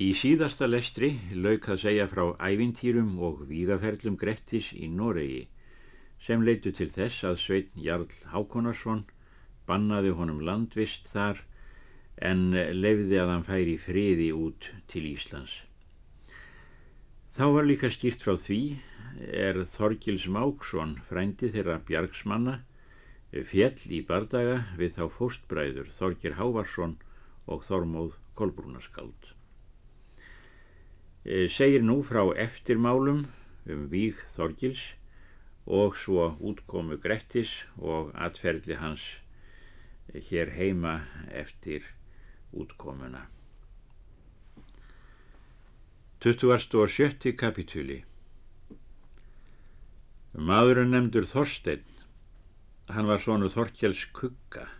Í síðasta lestri lauk að segja frá ævintýrum og vígaferlum Grettis í Noregi sem leitu til þess að Sveitn Jarl Hákonarsson bannaði honum landvist þar en lefði að hann færi friði út til Íslands. Þá var líka skýrt frá því er Þorgils Máksson frændi þeirra bjargsmanna fjell í bardaga við þá fóstbræður Þorgir Hávarsson og Þormóð Kolbrúnaskald. Eh, segir nú frá eftirmálum um Víg Þorgils og svo útkomu Grettis og atferðli hans eh, hér heima eftir útkomuna. 27. kapitúli Maðurinn nefndur Þorstein, hann var svonu Þorkjáls Kugga,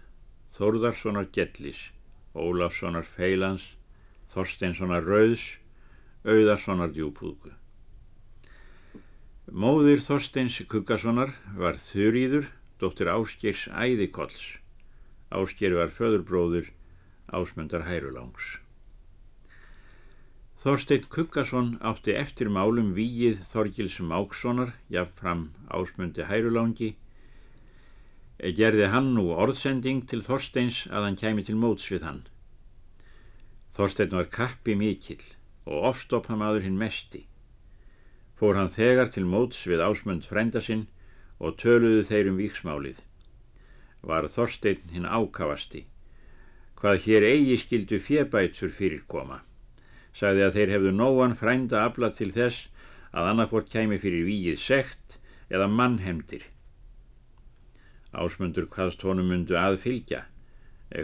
Þórðarssonar Gellis, Ólafssonar Feilans, Þorsteinssonar Rauðs Auðarssonar djúpúðgu. Móðir Þorsteins Kuggasonar var Þurýður, dóttir Áskers Æðikolls. Ásker var föðurbróður Ásmundar Hærulangs. Þorstein Kuggason átti eftir málum víið Þorgils Mákssonar, jafnfram Ásmundi Hærulangi, gerði hann nú orðsending til Þorsteins að hann kæmi til móts við hann. Þorstein var kappi mikill og ofstopna maður hinn mesti. Fór hann þegar til móts við ásmund frænda sinn og töluðu þeir um víksmálið. Var Þorstein hinn ákavasti. Hvað hér eigi skildu fjebætsur fyrir koma. Sagði að þeir hefðu nóan frænda afla til þess að annarkvort kæmi fyrir víið sekt eða mannhemdir. Ásmundur hvaðst honum mundu aðfylgja,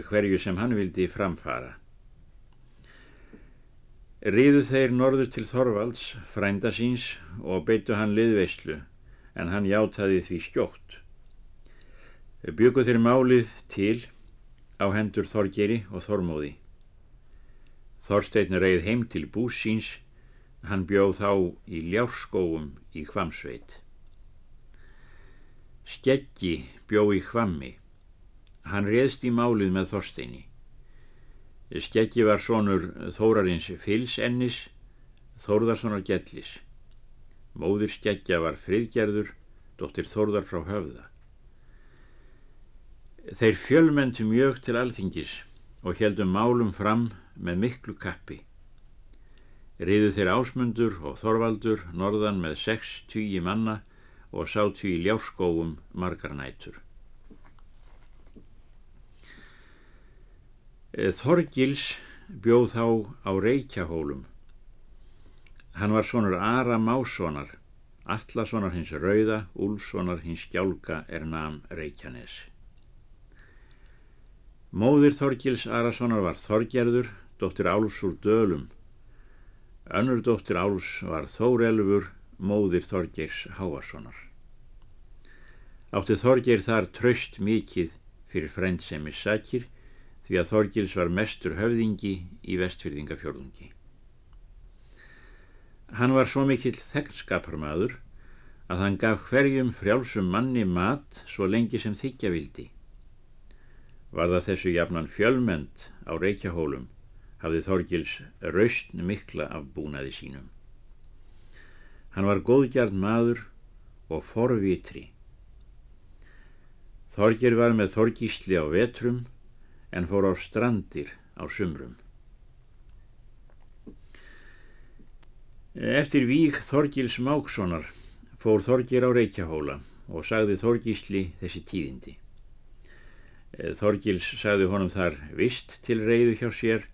hverju sem hann vildi framfara. Ríðu þeir norður til Þorvalds, frænda síns, og beittu hann liðveislu, en hann játaði því skjótt. Byggu þeir málið til á hendur Þorgeri og Þormóði. Þorstein reið heim til bús síns, hann bjóð þá í ljárskóum í Hvamsveit. Skeggi bjóð í Hvammi, hann reðst í málið með Þorsteini. Skeggi var sonur Þórarins Fylsennis, Þórðarssonar Gjellis. Móður Skeggja var friðgerður, dóttir Þórðar frá höfða. Þeir fjölmentu mjög til alþingis og heldum málum fram með miklu kappi. Riðu þeir ásmundur og Þorvaldur norðan með sex tíi manna og sátu í ljáskóum margar nætur. Þorgils bjóð þá á Reykjahólum. Hann var sonur Ara Mássonar, Allasonar hins Rauða, Úlssonar hins Gjálka er nam Reykjanes. Móðir Þorgils Arasonar var Þorgerður, dóttir Áls úr Dölum. Önnur dóttir Áls var Þórelfur, móðir Þorgeirs Háasonar. Átti Þorgeir þar tröst mikið fyrir frendsemi sakir því að Þorgils var mestur höfðingi í vestfyrðingafjörðungi. Hann var svo mikill þegnskaparmadur að hann gaf hverjum frjálsum manni mat svo lengi sem þykja vildi. Var það þessu jafnan fjölmend á reykjahólum hafði Þorgils raustn mikla af búnaði sínum. Hann var góðgjart maður og forvitri. Þorgir var með Þorgísli á vetrum en fór á strandir á sumrum. Eftir vík Þorgils Mákssonar fór Þorgir á Reykjahóla og sagði Þorgísli þessi tíðindi. Þorgils sagði honum þar vist til reyðu hjá sér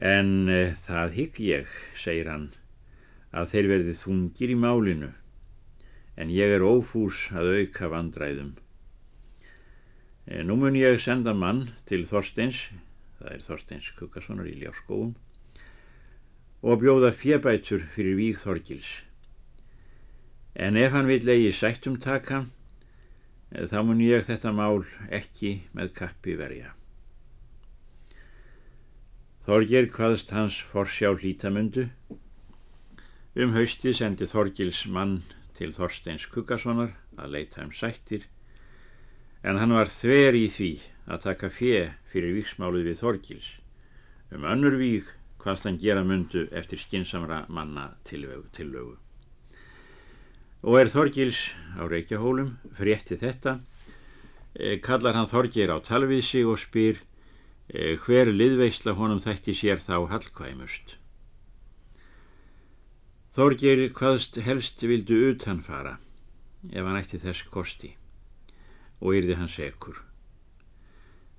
en eh, það hygg ég, segir hann, að þeir verði þungir í málinu en ég er ófús að auka vandræðum. Eh, nú mun ég senda mann til Þorsteins, það er Þorsteins Kukkasonar í Ljáskóum, og bjóða fjebætur fyrir víg Þorgils. En ef hann vil eigi sættum taka, eh, þá mun ég þetta mál ekki með kappi verja. Þorgir hvaðst hans forsjá hlítamundu. Um hausti sendi Þorgils mann til Þorsteins Kukkasonar að leita um sættir en hann var þver í því að taka fjö fyrir víksmálið við Þorgils. Um önnur vík hvað þann gera mundu eftir skinsamra manna tillögu. Og er Þorgils á Reykjahólum frétti þetta, e, kallar hann Þorgir á talvísi og spyr e, hver liðveisla honum þætti sér þá hallkvæmust. Þorgir hvaðst helst vildu utan fara ef hann ætti þess kosti og yrði hann sekur.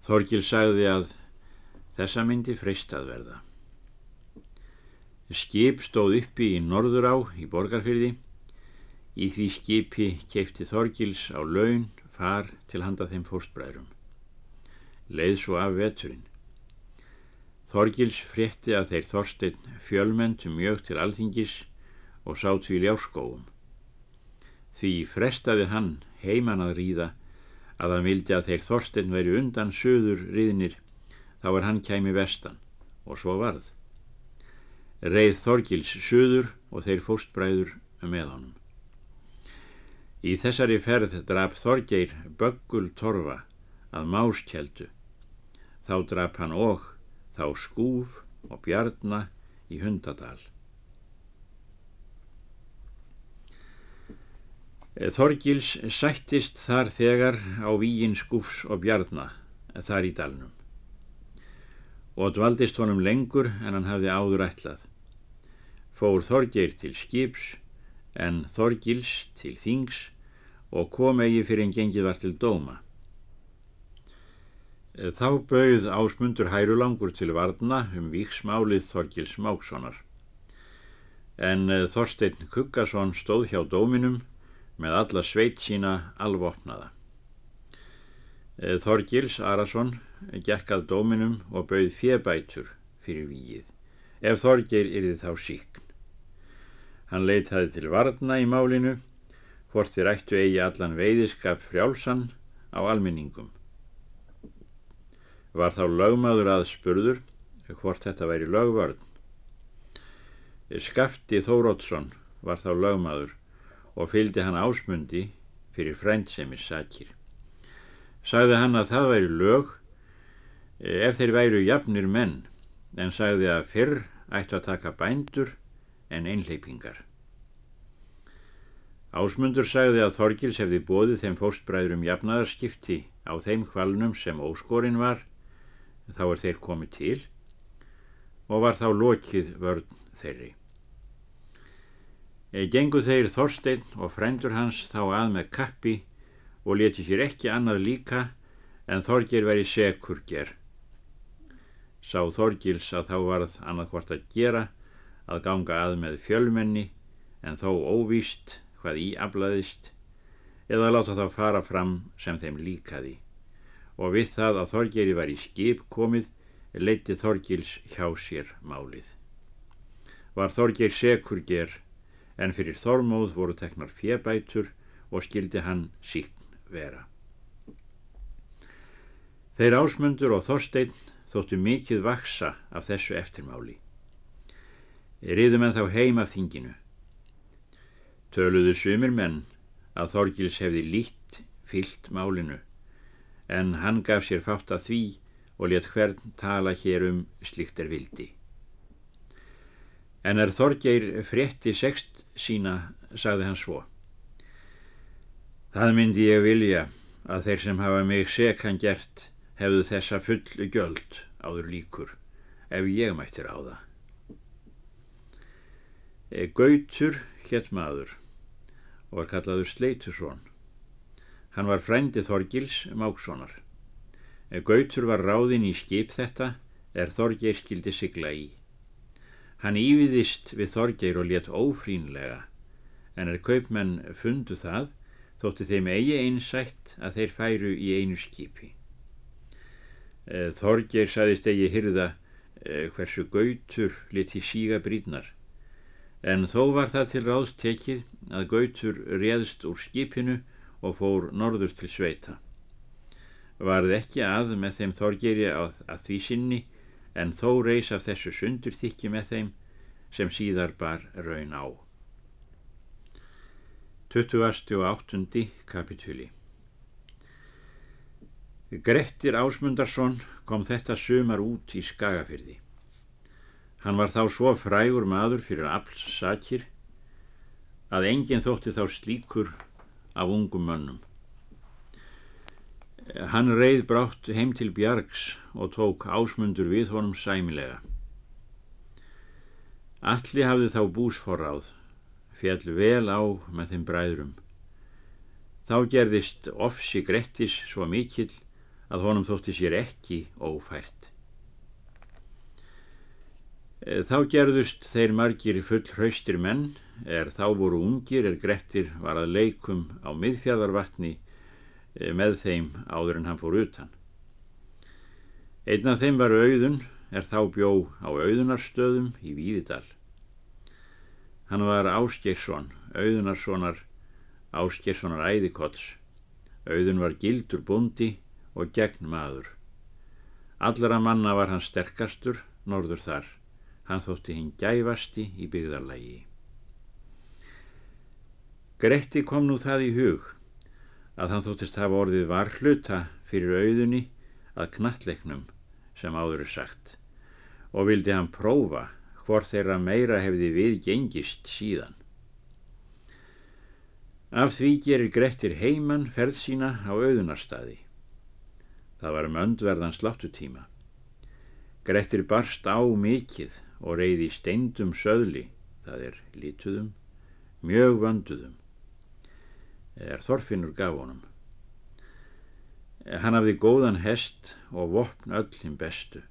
Þorgil sagði að þessa myndi freistað verða. Skip stóð uppi í Norðurá í Borgarfyrði. Í því skipi keipti Þorgils á laun far til handa þeim fórstbræðrum. Leið svo af veturinn. Þorgils frétti að þeir Þorstein fjölmentu mjög til alþingis og sátt við ljárskóum. Því frestaði hann heiman að ríða að hann vildi að þeir Þorstein veri undan söður riðnir þá er hann kæmi vestan og svo varð. Reið Þorgils söður og þeir fóstbræður með honum. Í þessari ferð drap Þorgeir Böggul Torfa að máskjeldu. Þá drap hann og þá skúf og bjarna í hundadal. Þorgils sættist þar þegar á vígin skúfs og bjarna þar í dalnum og dvaldist honum lengur en hann hafði áður ætlað. Fór Þorgeir til skips en Þorgils til þings og kom eigi fyrir en gengið var til dóma. Þá bauð ásmundur hærulangur til varna um víksmálið Þorgils Mákssonar. En eh, Þorstein Kuggason stóð hjá dóminum með alla sveit sína alvopnaða. Eh, Þorgils Arason gekk að dóminum og bauð fjebætur fyrir víið, ef Þorgeir yrði þá síkn. Hann leitaði til varna í málinu, hvort þér ættu eigi allan veiðiskap frjálsan á alminningum. Var þá lögmaður að spurður hvort þetta væri lögvörn. Skafti Þórótsson var þá lögmaður og fylgdi hann ásmundi fyrir frændsemi sakir. Sagði hann að það væri lög ef þeir væru jafnir menn en sagði að fyrr ættu að taka bændur en einleipingar. Ásmundur sagði að Þorgils hefði bóðið þeim fóstbræðurum jafnaðarskipti á þeim hvalnum sem óskorinn var, þá er þeir komið til og var þá lokið vörn þeirri. Eða gengu þeir Þorstein og frændur hans þá að með kappi og leti sér ekki annað líka en Þorgir veri sekur gerð sá Þorgils að þá varð annarkvort að gera að ganga að með fjölmenni en þó óvíst hvað í aflaðist eða láta þá fara fram sem þeim líkaði og við það að Þorgeri var í skip komið leiti Þorgils hjá sér málið. Var Þorger sekur ger en fyrir Þormóð voru teknar fjebætur og skildi hann síkn vera. Þeir ásmundur og Þorstein þóttu mikið vaksa af þessu eftirmáli. Riðum en þá heim af þinginu. Töluðu sumir menn að Þorgils hefði lít fyllt málinu, en hann gaf sér fátt að því og let hvern tala hér um slikt er vildi. En er Þorgeir frétti sext sína, sagði hann svo. Það myndi ég vilja að þeir sem hafa mig sekan gert hefðu þessa fullu göld áður líkur ef ég mættir á það. E, Gautur hétt maður og var kallaður Sleitusson. Hann var frændi Þorgils Mákssonar. E, Gautur var ráðinn í skip þetta er Þorgeir skildi sigla í. Hann íviðist við Þorgeir og let ófrínlega en er kaupmenn fundu það þótti þeim eigi einsætt að þeir færu í einu skipi. Eh, Þorger saðist eigi hyrða eh, hversu gautur liti síga brýtnar en þó var það til ráðst tekið að gautur réðst úr skipinu og fór norður til sveita. Varð ekki að með þeim Þorgeri að, að því sinni en þó reys af þessu sundur þykki með þeim sem síðar bar raun á. 28. kapitúli Grettir Ásmundarsson kom þetta sumar út í Skagafyrði. Hann var þá svo frægur maður fyrir aflsakir að enginn þótti þá slíkur af ungum mönnum. Hann reið brátt heim til Bjargs og tók ásmundur við honum sæmilega. Alli hafði þá búsforráð, fjall vel á með þeim bræðrum. Þá gerðist ofsi Grettis svo mikill að honum þótti sér ekki ófært. Eh, þá gerðust þeir margir full hraustir menn, er þá voru ungir er Grettir var að leikum á miðfjörðarvatni með þeim áður en hann fór utan. Einn af þeim var auðun, er þá bjó á auðunarstöðum í Víðidal. Hann var Áskersson, auðunarssonar, Áskerssonar æðikolls. Auðun var gildur bondi og gegn maður. Allara manna var hann sterkastur, norður þar. Hann þótti hinn gæfasti í byggðarlægi. Gretti kom nú það í hug að hann þóttist hafa orðið varhluta fyrir auðunni að knattleiknum sem áður er sagt og vildi hann prófa hvort þeirra meira hefði viðgengist síðan. Af því gerir Grettir heimann ferð sína á auðunarstaði. Það var möndverðan sláttutíma. Grettir barst á mikið og reyði steindum söðli, það er lítuðum, mjög vönduðum, er Þorfinnur gaf honum. Hann hafði góðan hest og vopn öllum bestu.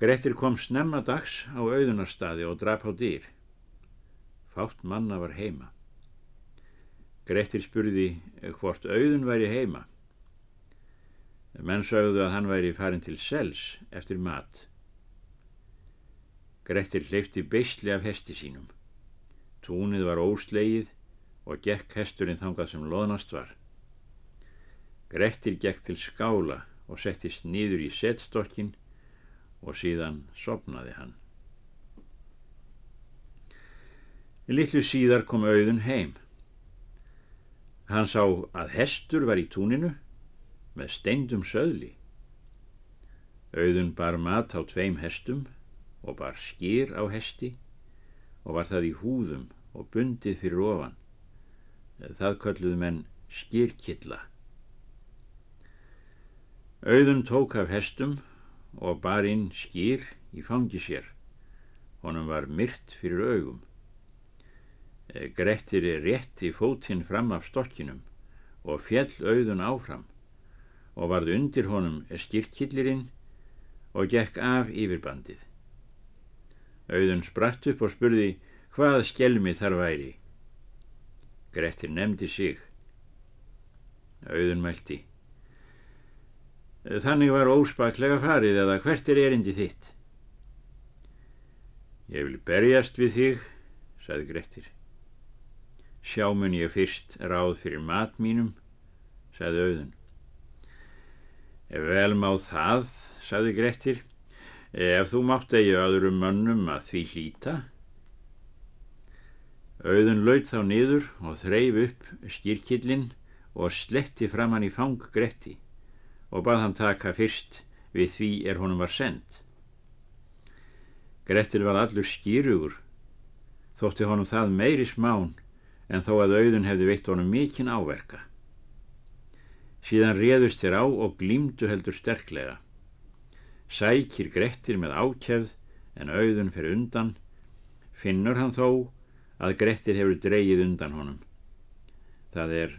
Grettir kom snemma dags á auðunarstaði og drap á dýr. Fátt manna var heima. Grettir spurði hvort auðun væri heima. Menn sögðu að hann væri farin til sels eftir mat. Grettir hleyfti beisli af hesti sínum. Túnið var óslegið og gekk hesturinn þangað sem loðnast var. Grettir gekk til skála og settist nýður í setstokkin og síðan sopnaði hann. Í litlu síðar kom auðun heim. Hann sá að hestur var í túninu með steindum söðli. Auðun bar mat á tveim hestum og bar skýr á hesti og var það í húðum og bundið fyrir ofan. Það kölluðu menn skýrkilla. Auðun tók af hestum og bar inn skýr í fangi sér. Honum var myrt fyrir augum. Grettir er rétt í fótinn fram af stokkinum og fjell auðun áfram og varð undir honum skýrkillirinn og gekk af yfirbandið. Auðun spratt upp og spurði hvað skjelmi þar væri. Grettir nefndi sig. Auðun mælti. Þannig var óspaklega farið eða hvert er erindi þitt? Ég vil berjast við þig, saði Grettir. Sjá mun ég fyrst ráð fyrir mat mínum, saði auðun. Ef vel má það, saði Grettir, ef þú mátt eigi öðrum mönnum að því hlýta. Auðun laut þá niður og þreif upp skýrkillin og sletti fram hann í fang Gretti og bað hann taka fyrst við því er honum var sendt. Grettir var allur skýrugur, þótti honum það meiri smán en þó að auðun hefði veitt honum mikinn áverka. Síðan réðust þér á og glýmdu heldur sterklega sækir Grettir með ákjæfð en auðun fyrir undan, finnur hann þó að Grettir hefur dreyið undan honum. Það er,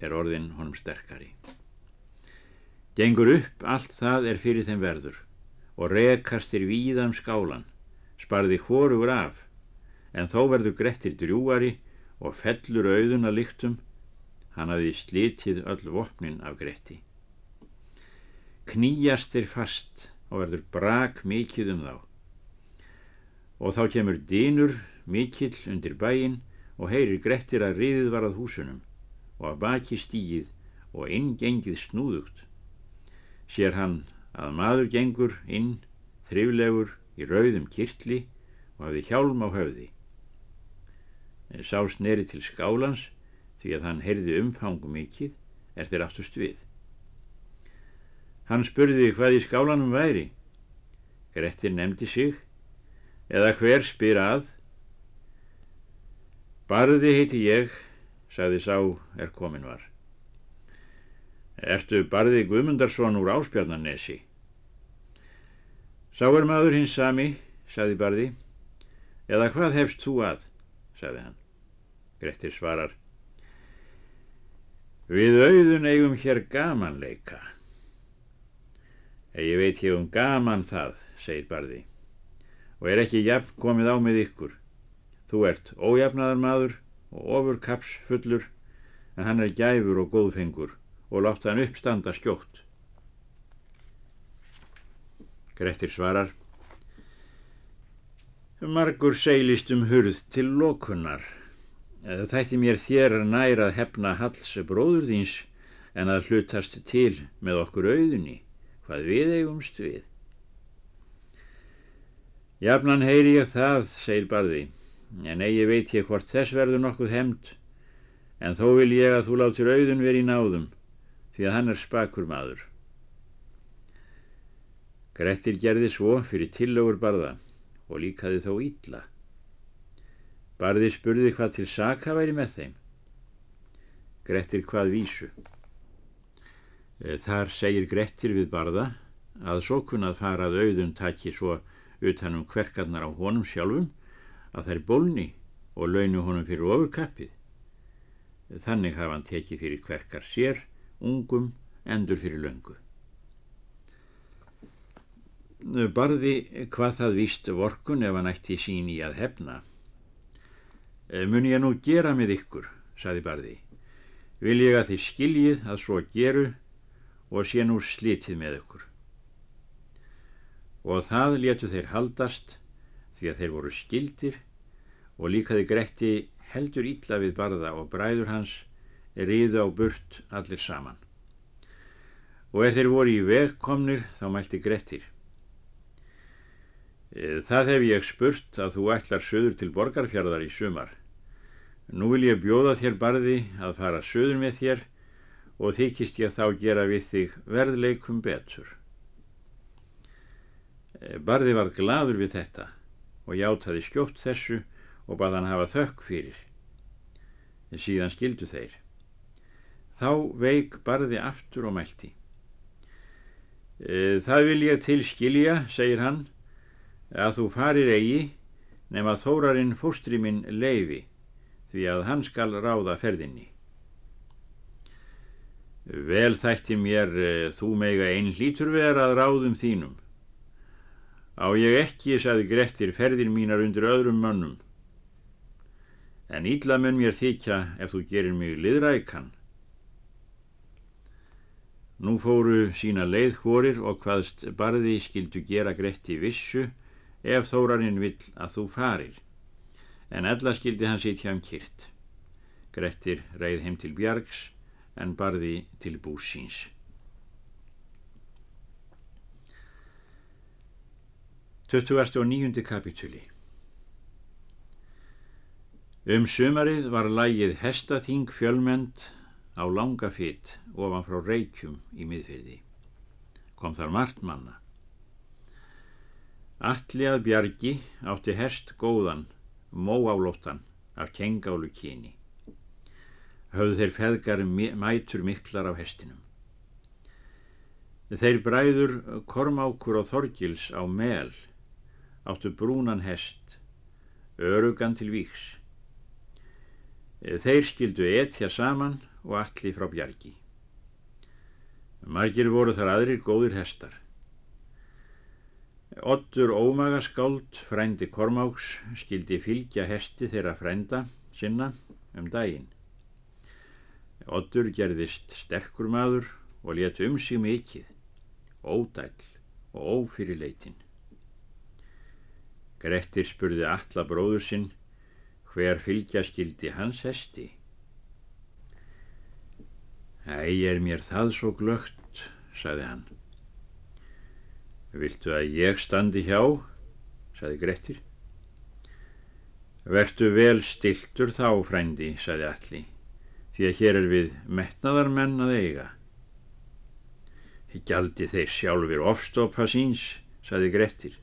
er orðin honum sterkari. Gengur upp allt það er fyrir þeim verður og rekastir víðam skálan, sparði hórugur af, en þó verður Grettir drjúari og fellur auðun að lyktum, hann hafi slitið öll vopnin af Gretti. Kníjast þeir fast og verður brak mikið um þá. Og þá kemur dýnur mikill undir bæin og heyrir Grettir að riðið var að húsunum og að baki stíið og inngengið snúðugt. Sér hann að maður gengur inn þriflegur í rauðum kirtli og hafði hjálm á höfði. En sá sneri til skálans því að hann heyrði umfangum mikið er þeir aftust við. Hann spurði hvað í skálanum væri. Grettir nefndi sig, eða hver spyr að. Barði heiti ég, sagði sá er komin var. Ertu barði Guðmundarsson úr Áspjarnanesi? Sá er maður hins sami, sagði barði, eða hvað hefst þú að, sagði hann. Grettir svarar, við auðun eigum hér gamanleika. Ég veit ég um gaman það, segir barði, og er ekki jafn komið á með ykkur. Þú ert ójafnaðar maður og ofur kaps fullur, en hann er gæfur og góðfengur og láta hann uppstanda skjótt. Grettir svarar, margur seilist um hurð til lokunar. Þætti mér þér nær að hefna hals bróður þíns en að hlutast til með okkur auðunni hvað við eigumst við. Jafnan heyri ég það, segir barði, en eigi veit ég hvort þess verður nokkuð hemd, en þó vil ég að þú látir auðun verið í náðum, því að hann er spakur maður. Grettir gerði svo fyrir tillögur barða og líkaði þó ítla. Barði spurði hvað til saka væri með þeim. Grettir hvað vísu. Þar segir Grettir við barða að svo kunnað fara að auðun taki svo utanum kverkarnar á honum sjálfum að þær bólni og launu honum fyrir ofurkappið. Þannig hafa hann tekið fyrir kverkar sér, ungum, endur fyrir löngu. Barði hvað það víst vorkun ef hann ætti sín í að hefna. Eh, mun ég nú gera með ykkur, saði Barði. Vil ég að þið skiljið að svo geru og sé nú slitið með ykkur. Og það letu þeir haldast því að þeir voru skildir og líkaði Gretti heldur ítla við barða og bræður hans riðu á burt allir saman. Og ef þeir voru í vegkomnir þá mælti Grettir. E, það hef ég spurt að þú ætlar söður til borgarfjörðar í sumar. Nú vil ég bjóða þér barði að fara söður með þér og þykist ég þá gera við þig verðleikum betur. Eh, Barði var gladur við þetta og játaði skjótt þessu og bað hann hafa þökk fyrir. En síðan skildu þeir. Þá veik Barði aftur og mælti. Eh, það vil ég til skilja, segir hann, að þú farir eigi nema þórarinn fóstri minn leifi því að hann skal ráða ferðinni. Vel þætti mér e, þú mega einn hlítur vera að ráðum þínum. Á ég ekki, saði Grettir, ferðir mínar undir öðrum mönnum. En ílla mun mér þykja ef þú gerir mig liðrækan. Nú fóru sína leið hórir og hvaðst barði skildu gera Gretti vissu ef þórarinn vill að þú farir. En alla skildi hann sitja um kyrt. Grettir reið heim til Bjargs en barði til búsins. Töttuverstu og nýjundi kapituli Um sumarið var lægið Hestaþing fjölmend á langa fytt ofan frá reykjum í miðfyrði. Kom þar margt manna. Alli að bjargi átti hest góðan, móálóttan af kengálu kyni höfðu þeir feðgar mætur miklar á hestinum. Þeir bræður Kormákur og Þorgils á mel áttu brúnan hest, örugan til víks. Þeir skildu etja saman og allir frá bjargi. Margir voru þar aðrir góðir hestar. Ottur ómagaskáld, frændi Kormáks, skildi fylgja hesti þeirra frænda sinna um daginn. Oddur gerðist sterkur maður og let um sig mikið, ódæll og ófyrirleitin. Grettir spurði alla bróður sinn hver fylgja skildi hans hesti. Æg er mér það svo glögt, sagði hann. Viltu að ég standi hjá, sagði Grettir. Vertu vel stiltur þá, frændi, sagði allir því að hér er við metnaðarmenn að eiga. Gjaldi þeir sjálfur ofstopa síns, saði Grettir,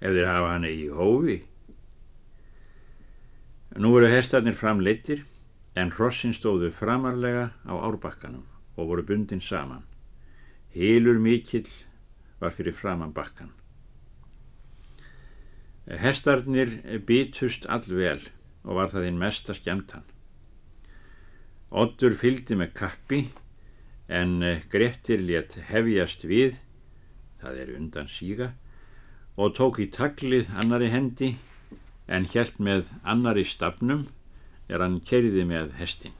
ef þeir hafa hann í hófi. Nú eru hestarnir framleittir en hrossin stóðu framarlega á árbakkanum og voru bundin saman. Hílur mikill var fyrir framan bakkan. Hestarnir bitust allvel og var það einn mesta skemtan. Oddur fylgdi með kappi en Grettir létt hefjast við, það er undan síga, og tók í taglið annari hendi en hjælt með annari stafnum er hann kerði með hestin.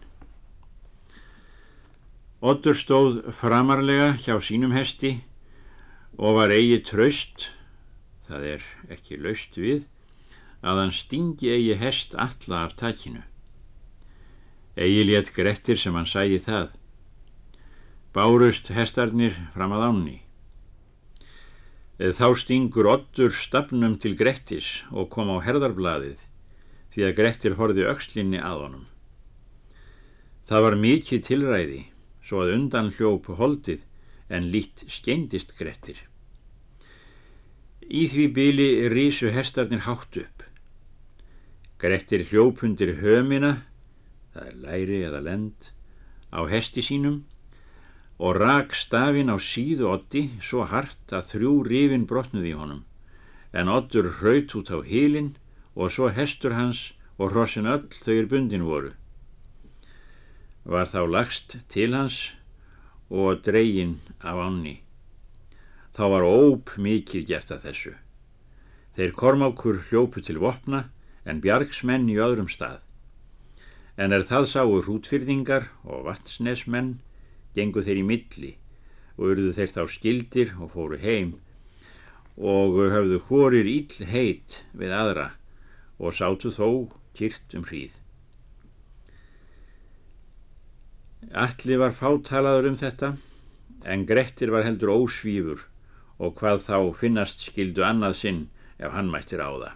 Oddur stóð framarlega hjá sínum hesti og var eigi traust það er ekki laust við, að hann stingi eigi hest alla af takinu. Egi létt Grettir sem hann sægi það. Bárust hestarnir fram að ánni. Þá stingur Ottur stafnum til Grettis og kom á herðarbladið því að Grettir horfi aukslinni að honum. Það var mikið tilræði svo að undan hljóp holdið en lít skeindist Grettir. Í því byli rísu hestarnir hátt upp. Grettir hljópundir hömina, það er læri eða lend, á hesti sínum og rak stafin á síðu otti svo hart að þrjú rifin brotnuði í honum, en ottur hraut út á hílinn og svo hestur hans og hrossin öll þau er bundin voru. Var þá lagst til hans og dregin af ánni. Þá var óp mikið gert að þessu. Þeir kormákur hljópu til vopna en bjargsmenn í öðrum stað. En er það sáu hrútfyrðingar og vatsnesmenn gengu þeir í milli og urðu þeir þá skildir og fóru heim og höfðu hórir íll heit við aðra og sátu þó kýrt um hríð. Alli var fátalaður um þetta en Grettir var heldur ósvífur og hvað þá finnast skildu annað sinn ef hann mættir á það.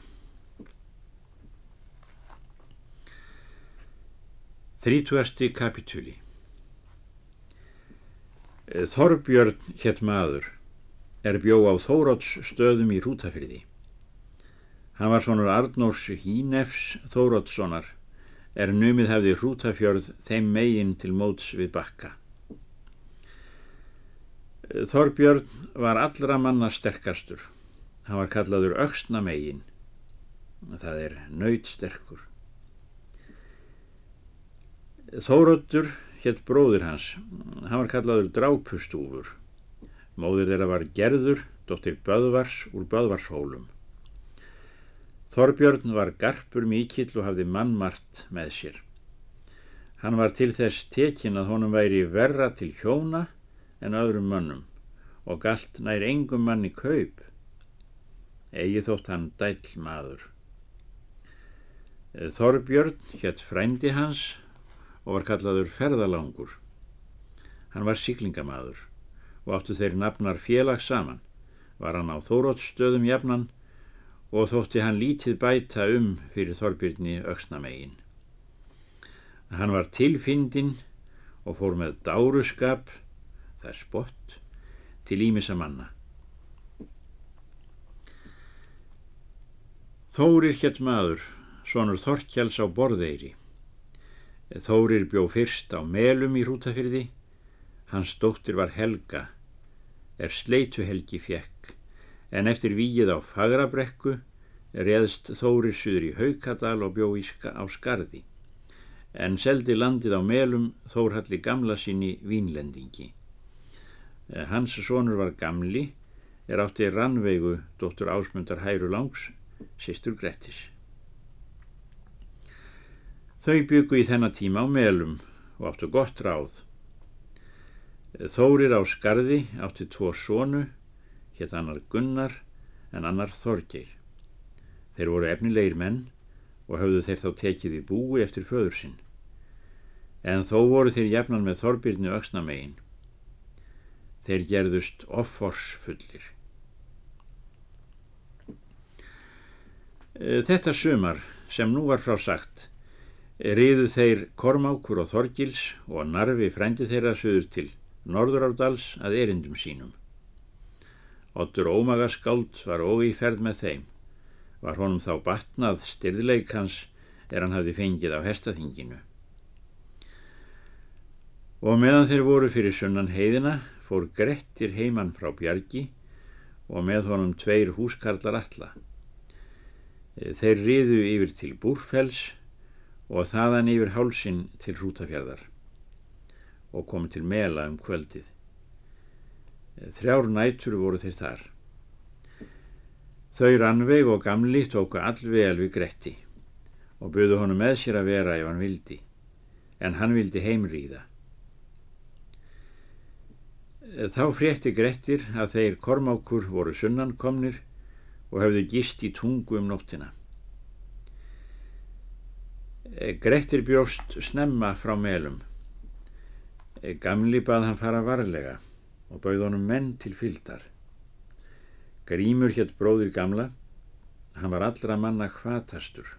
Þrítúasti kapitúli Þorbjörn hétt maður er bjó á Þóróts stöðum í Rútafyrði. Hann var svonur Arnórs Hínefs Þórótssonar er numið hefði Rútafjörð þeim megin til móts við bakka. Þorbjörn var allra manna sterkastur. Hann var kallaður auksnamegin. Það er nöytsterkur. Þóróttur hétt bróður hans. Hann var kallaður drápustúfur. Móður þeirra var gerður, dóttir Böðvars úr Böðvarshólum. Þorbjörn var garpur mikill og hafði mannmart með sér. Hann var til þess tekin að honum væri verra til hjóna en öðrum mönnum og galt nær engum manni kaup eigi þótt hann dæll maður Þorbjörn hétt frændi hans og var kallaður ferðalangur hann var síklingamaður og áttu þeir nafnar félag saman var hann á þórótsstöðum jafnan og þótti hann lítið bæta um fyrir Þorbjörni auksnamegin hann var tilfindin og fór með dáruskap það er spott, til ímissa manna. Þórir hétt maður, sonur Þorkjáls á borðeiri. Þórir bjó fyrst á melum í hrútafyrði, hans dóttir var Helga, er sleitu Helgi fjekk, en eftir víið á Fagrabrekku reðst Þórir suður í Haukadal og bjó ska, á Skarði, en seldi landið á melum Þórhalli gamla sinni vínlendingi. Eh, hans sonur var gamli, er átti rannveigu dóttur ásmundar Hæru Langs, sýstur Grettis. Þau byggu í þennan tíma á melum og áttu gott ráð. Þórir á skarði átti tvo sonu, hétt annar Gunnar en annar Þorgeir. Þeir voru efnilegir menn og höfðu þeir þá tekið í búi eftir föður sinn. En þó voru þeir jafnan með Þorbirni auksnamegin þeir gerðust offorsfullir. Þetta sumar sem nú var frá sagt riðu þeir Kormákur og Þorgils og Narfi frændi þeirra söður til Norðurárdals að erindum sínum. Ottur ómagaskáld var og í ferð með þeim. Var honum þá batnað styrðleikans er hann hafði fengið á hestaþinginu. Og meðan þeir voru fyrir sunnan heiðina fór Grettir heimann frá Bjargi og með honum tveir húskarlar alla. Þeir riðu yfir til Búrfells og þaðan yfir hálsin til Hrútafjörðar og komu til Mela um kvöldið. Þrjár nætur voru þeir þar. Þau Rannveig og Gamli tóku allvel við Gretti og buðu honum með sér að vera ef hann vildi, en hann vildi heimríða. Þá frétti Grettir að þeir kormákur voru sunnankomnir og hefðu gist í tungu um nóttina. Grettir bjóst snemma frá melum. Gamli bað hann fara varlega og bauð honum menn til fyldar. Grímur hétt bróðir gamla, hann var allra manna hvatastur.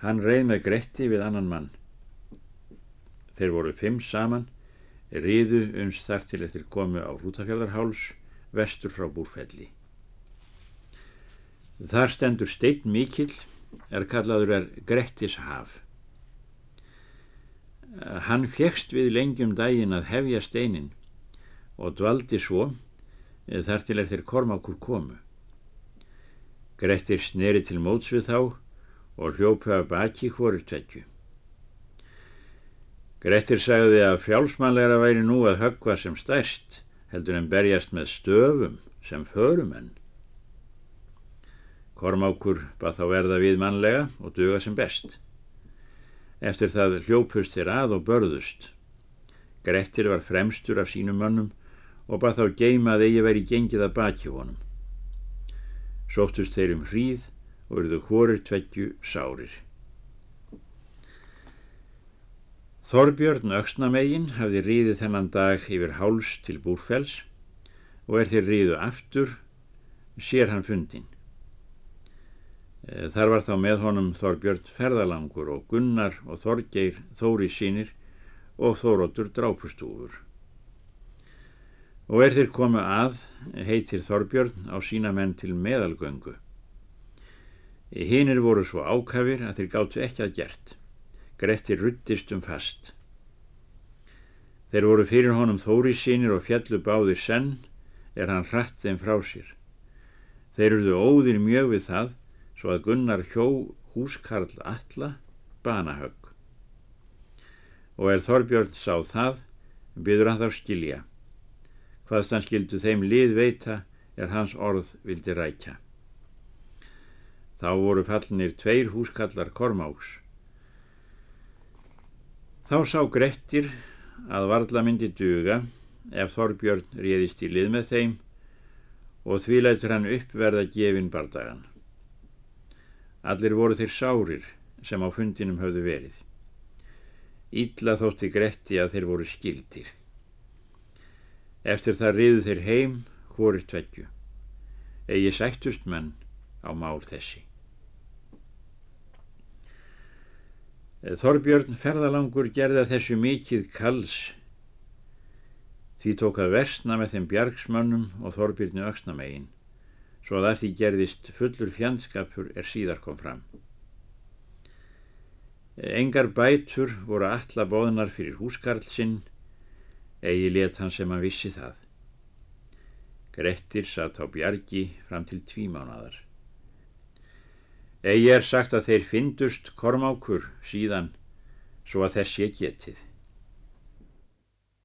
Hann reið með Gretti við annan mann. Þeir voru fimm saman, riðu uns þar til eftir komu á Rútafjörðarháls, vestur frá Búrfelli. Þar stendur steinn mikill, er kallaður er Grettis haf. Hann fegst við lengjum daginn að hefja steinin og dvaldi svo þar til eftir kormákur komu. Grettir sneri til móts við þá og hljópa baki hvoru tvekju. Grettir sagði að frjálsmannlegra væri nú að höggva sem stærst heldur en berjast með stöfum sem förumenn. Kormákur bað þá verða við mannlega og duga sem best. Eftir það hljópust þeir að og börðust. Grettir var fremstur af sínum mönnum og bað þá geima að eigi veri gengið að baki honum. Sóttust þeir um hríð og eruðu hórir tveggju sárir. Þorbjörn Öksnamegin hafði ríðið þennan dag yfir háls til búrfells og er þeir ríðu aftur, sér hann fundin. Eh, þar var þá með honum Þorbjörn Ferðalangur og Gunnar og Þorgeir Þóri sínir og Þóróttur Drápustúfur. Og er þeir komið að heitir Þorbjörn á sína menn til meðalgöngu. Hinnir voru svo ákafir að þeir gáttu ekki að gert. Grettir ruttist um fast. Þeir voru fyrir honum þóri sínir og fjallu báðir senn er hann hratt þeim frá sér. Þeir eruðu óðir mjög við það svo að Gunnar hjó húskarl alla banahögg. Og er Þorbjörn sá það, byður hann þá skilja. Hvaðst hann skildu þeim lið veita er hans orð vildi rækja. Þá voru fallinir tveir húskallar Kormáks. Þá sá Grettir að varðla myndi duga ef Þorbjörn réðist í lið með þeim og því lætur hann uppverða gefin bardagan. Allir voru þeir sárir sem á fundinum höfðu verið. Ítla þótti Gretti að þeir voru skildir. Eftir það riðu þeir heim hórir tveggju. Egi sættust menn á mál þessi. Þorbjörn ferðalangur gerða þessu mikið kals því tók að versna með þeim bjargsmönnum og Þorbjörnu auksnamegin svo að það því gerðist fullur fjandskapur er síðar kom fram. Engar bætur voru alla bóðnar fyrir húskarl sinn eigi let hann sem hann vissi það. Grettir satt á bjargi fram til tvímánadar. Egi er sagt að þeir fyndust kormákur síðan svo að þess ég getið.